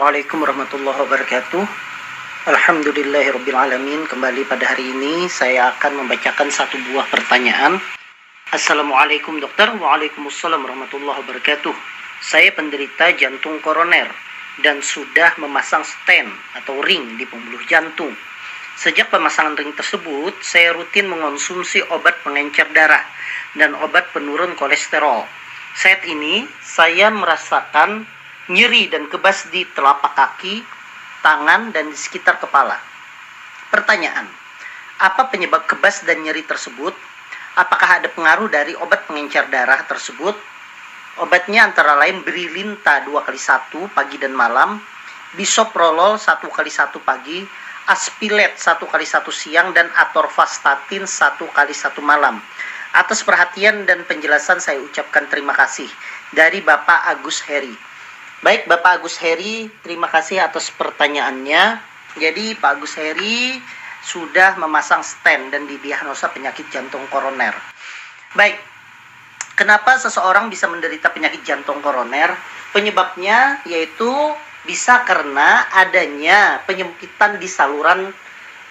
Assalamualaikum warahmatullahi wabarakatuh. Alhamdulillahirrabbilalamin. Kembali pada hari ini saya akan membacakan satu buah pertanyaan. Assalamualaikum dokter. Waalaikumsalam warahmatullahi wabarakatuh. Saya penderita jantung koroner dan sudah memasang stent atau ring di pembuluh jantung. Sejak pemasangan ring tersebut, saya rutin mengonsumsi obat pengencer darah dan obat penurun kolesterol. Saat ini, saya merasakan nyeri dan kebas di telapak kaki, tangan, dan di sekitar kepala. Pertanyaan, apa penyebab kebas dan nyeri tersebut? Apakah ada pengaruh dari obat pengencer darah tersebut? Obatnya antara lain Brilinta 2 kali 1 pagi dan malam, Bisoprolol 1 kali 1 pagi, Aspilet 1 kali 1 siang, dan Atorvastatin 1 kali 1 malam. Atas perhatian dan penjelasan saya ucapkan terima kasih dari Bapak Agus Heri. Baik Bapak Agus Heri, terima kasih atas pertanyaannya. Jadi Pak Agus Heri sudah memasang stent dan didiagnosa penyakit jantung koroner. Baik, kenapa seseorang bisa menderita penyakit jantung koroner? Penyebabnya yaitu bisa karena adanya penyempitan di saluran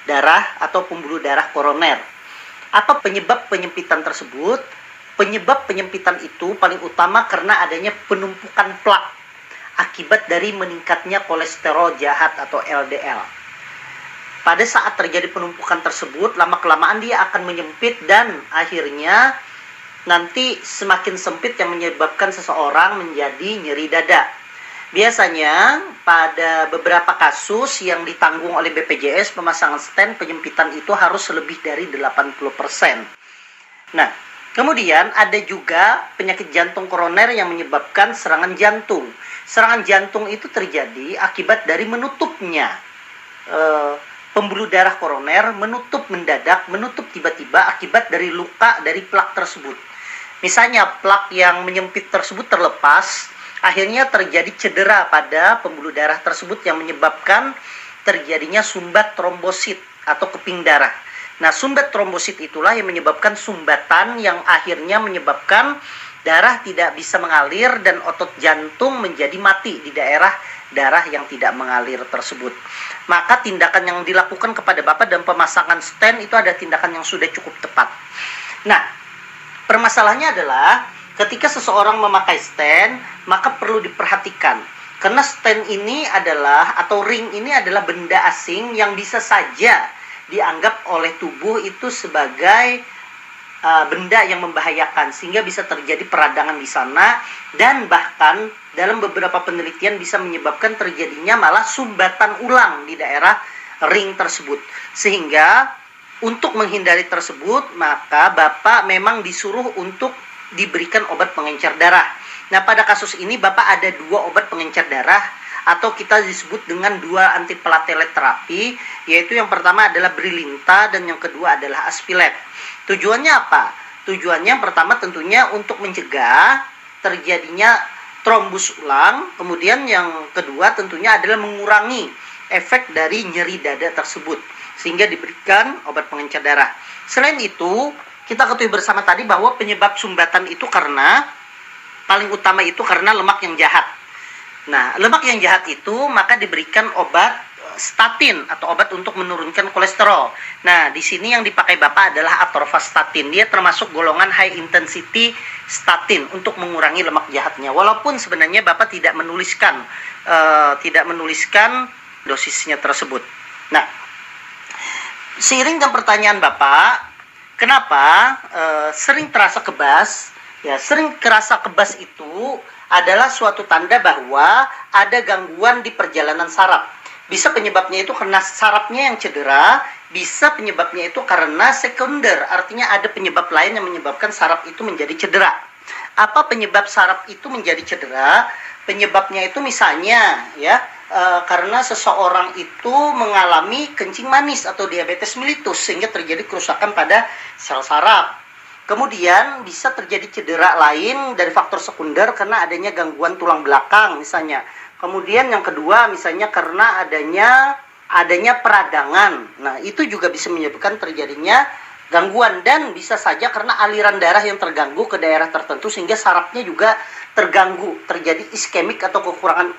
darah atau pembuluh darah koroner apa penyebab penyempitan tersebut? Penyebab penyempitan itu paling utama karena adanya penumpukan plak akibat dari meningkatnya kolesterol jahat atau LDL. Pada saat terjadi penumpukan tersebut, lama-kelamaan dia akan menyempit dan akhirnya nanti semakin sempit yang menyebabkan seseorang menjadi nyeri dada. Biasanya pada beberapa kasus yang ditanggung oleh BPJS pemasangan stent penyempitan itu harus lebih dari 80%. Nah, kemudian ada juga penyakit jantung koroner yang menyebabkan serangan jantung. Serangan jantung itu terjadi akibat dari menutupnya e, pembuluh darah koroner menutup mendadak, menutup tiba-tiba akibat dari luka dari plak tersebut. Misalnya plak yang menyempit tersebut terlepas akhirnya terjadi cedera pada pembuluh darah tersebut yang menyebabkan terjadinya sumbat trombosit atau keping darah. Nah, sumbat trombosit itulah yang menyebabkan sumbatan yang akhirnya menyebabkan darah tidak bisa mengalir dan otot jantung menjadi mati di daerah darah yang tidak mengalir tersebut. Maka tindakan yang dilakukan kepada Bapak dan pemasangan stent itu ada tindakan yang sudah cukup tepat. Nah, permasalahannya adalah ketika seseorang memakai stand, maka perlu diperhatikan. Karena stand ini adalah atau ring ini adalah benda asing yang bisa saja dianggap oleh tubuh itu sebagai uh, benda yang membahayakan sehingga bisa terjadi peradangan di sana dan bahkan dalam beberapa penelitian bisa menyebabkan terjadinya malah sumbatan ulang di daerah ring tersebut. Sehingga untuk menghindari tersebut maka Bapak memang disuruh untuk diberikan obat pengencer darah. Nah, pada kasus ini Bapak ada dua obat pengencer darah atau kita disebut dengan dua antiplatelet terapi, yaitu yang pertama adalah Brilinta dan yang kedua adalah Aspilet. Tujuannya apa? Tujuannya yang pertama tentunya untuk mencegah terjadinya trombus ulang, kemudian yang kedua tentunya adalah mengurangi efek dari nyeri dada tersebut sehingga diberikan obat pengencer darah. Selain itu, kita ketahui bersama tadi bahwa penyebab sumbatan itu karena paling utama itu karena lemak yang jahat. Nah, lemak yang jahat itu maka diberikan obat statin atau obat untuk menurunkan kolesterol. Nah, di sini yang dipakai Bapak adalah atorvastatin. Dia termasuk golongan high intensity statin untuk mengurangi lemak jahatnya. Walaupun sebenarnya Bapak tidak menuliskan uh, tidak menuliskan dosisnya tersebut. Nah, seiring dengan pertanyaan Bapak, Kenapa e, sering terasa kebas? Ya, sering terasa kebas itu adalah suatu tanda bahwa ada gangguan di perjalanan saraf. Bisa penyebabnya itu karena sarafnya yang cedera, bisa penyebabnya itu karena sekunder, artinya ada penyebab lain yang menyebabkan saraf itu menjadi cedera. Apa penyebab saraf itu menjadi cedera? Penyebabnya itu misalnya ya e, karena seseorang itu mengalami kencing manis atau diabetes mellitus sehingga terjadi kerusakan pada sel saraf. Kemudian bisa terjadi cedera lain dari faktor sekunder karena adanya gangguan tulang belakang misalnya. Kemudian yang kedua misalnya karena adanya adanya peradangan. Nah, itu juga bisa menyebabkan terjadinya gangguan dan bisa saja karena aliran darah yang terganggu ke daerah tertentu sehingga sarafnya juga terganggu, terjadi iskemik atau kekurangan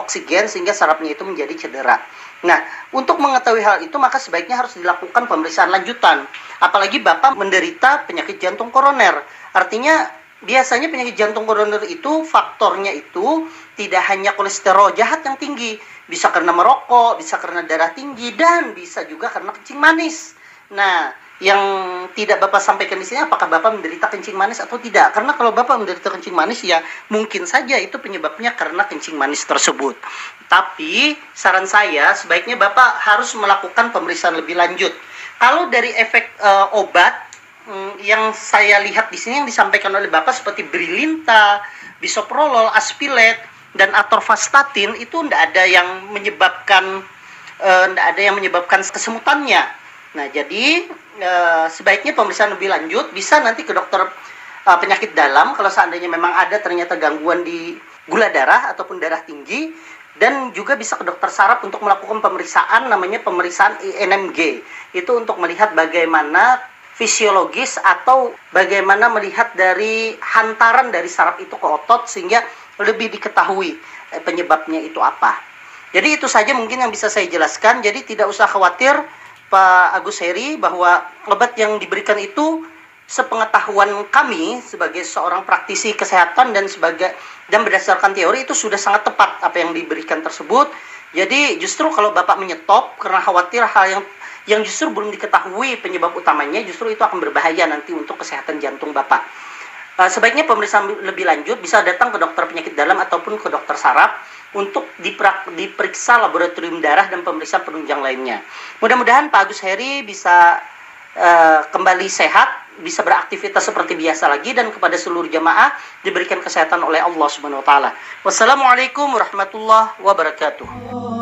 oksigen sehingga sarafnya itu menjadi cedera. Nah, untuk mengetahui hal itu maka sebaiknya harus dilakukan pemeriksaan lanjutan. Apalagi Bapak menderita penyakit jantung koroner. Artinya biasanya penyakit jantung koroner itu faktornya itu tidak hanya kolesterol jahat yang tinggi, bisa karena merokok, bisa karena darah tinggi dan bisa juga karena kencing manis. Nah, yang tidak Bapak sampaikan di sini apakah Bapak menderita kencing manis atau tidak? Karena kalau Bapak menderita kencing manis ya mungkin saja itu penyebabnya karena kencing manis tersebut. Tapi saran saya sebaiknya Bapak harus melakukan pemeriksaan lebih lanjut. Kalau dari efek uh, obat um, yang saya lihat di sini yang disampaikan oleh Bapak seperti Brilinta, bisoprolol, aspilet dan atorvastatin itu tidak ada yang menyebabkan tidak uh, ada yang menyebabkan kesemutannya Nah, jadi e, sebaiknya pemeriksaan lebih lanjut bisa nanti ke dokter e, penyakit dalam kalau seandainya memang ada ternyata gangguan di gula darah ataupun darah tinggi dan juga bisa ke dokter saraf untuk melakukan pemeriksaan namanya pemeriksaan INMG. Itu untuk melihat bagaimana fisiologis atau bagaimana melihat dari hantaran dari saraf itu ke otot sehingga lebih diketahui eh, penyebabnya itu apa. Jadi itu saja mungkin yang bisa saya jelaskan. Jadi tidak usah khawatir Pak Agus Heri bahwa obat yang diberikan itu sepengetahuan kami sebagai seorang praktisi kesehatan dan sebagai dan berdasarkan teori itu sudah sangat tepat apa yang diberikan tersebut. Jadi justru kalau Bapak menyetop karena khawatir hal yang yang justru belum diketahui penyebab utamanya justru itu akan berbahaya nanti untuk kesehatan jantung Bapak. Uh, sebaiknya pemeriksaan lebih lanjut bisa datang ke dokter penyakit dalam ataupun ke dokter saraf untuk diperiksa laboratorium darah dan pemeriksaan penunjang lainnya. Mudah-mudahan Pak Agus Heri bisa uh, kembali sehat, bisa beraktivitas seperti biasa lagi dan kepada seluruh jemaah diberikan kesehatan oleh Allah Subhanahu wa taala. Wassalamualaikum warahmatullahi wabarakatuh.